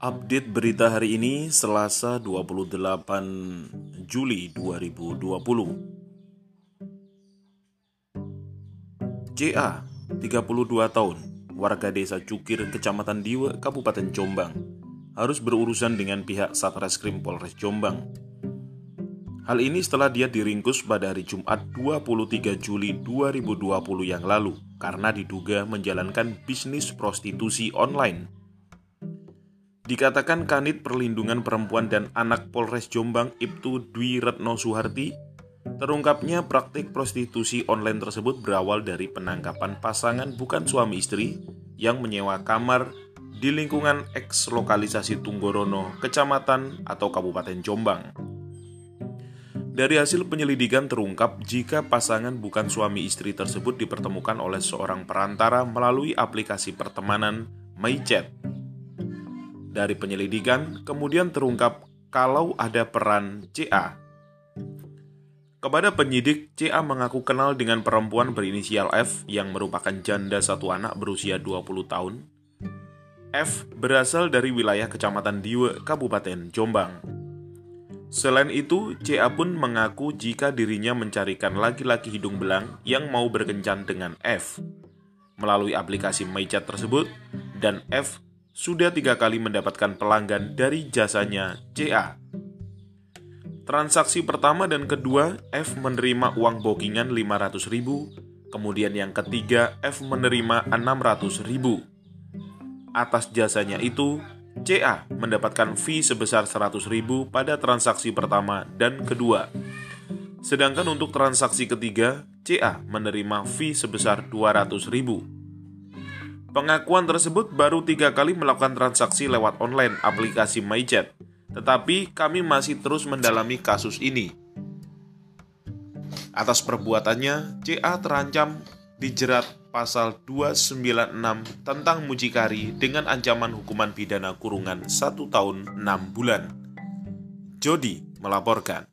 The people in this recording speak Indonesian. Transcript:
Update berita hari ini Selasa 28 Juli 2020 JA 32 tahun warga desa Cukir Kecamatan Diwe Kabupaten Jombang harus berurusan dengan pihak Satreskrim Polres Jombang. Hal ini setelah dia diringkus pada hari Jumat 23 Juli 2020 yang lalu karena diduga menjalankan bisnis prostitusi online Dikatakan Kanit Perlindungan Perempuan dan Anak Polres Jombang Ibtu Dwi Retno Suharti, terungkapnya praktik prostitusi online tersebut berawal dari penangkapan pasangan bukan suami istri yang menyewa kamar di lingkungan eks lokalisasi Tunggorono, Kecamatan atau Kabupaten Jombang. Dari hasil penyelidikan terungkap jika pasangan bukan suami istri tersebut dipertemukan oleh seorang perantara melalui aplikasi pertemanan MyChat dari penyelidikan, kemudian terungkap kalau ada peran CA. Kepada penyidik, CA mengaku kenal dengan perempuan berinisial F yang merupakan janda satu anak berusia 20 tahun. F berasal dari wilayah Kecamatan Diwe, Kabupaten Jombang. Selain itu, CA pun mengaku jika dirinya mencarikan laki-laki hidung belang yang mau berkencan dengan F. Melalui aplikasi MyChat tersebut, dan F sudah tiga kali mendapatkan pelanggan dari jasanya CA. Transaksi pertama dan kedua, F menerima uang bookingan 500 ribu, kemudian yang ketiga, F menerima 600 ribu. Atas jasanya itu, CA mendapatkan fee sebesar 100 ribu pada transaksi pertama dan kedua. Sedangkan untuk transaksi ketiga, CA menerima fee sebesar 200 ribu. Pengakuan tersebut baru tiga kali melakukan transaksi lewat online aplikasi MyChat, tetapi kami masih terus mendalami kasus ini. Atas perbuatannya, CA terancam dijerat pasal 296 tentang mucikari dengan ancaman hukuman pidana kurungan 1 tahun 6 bulan. Jody melaporkan.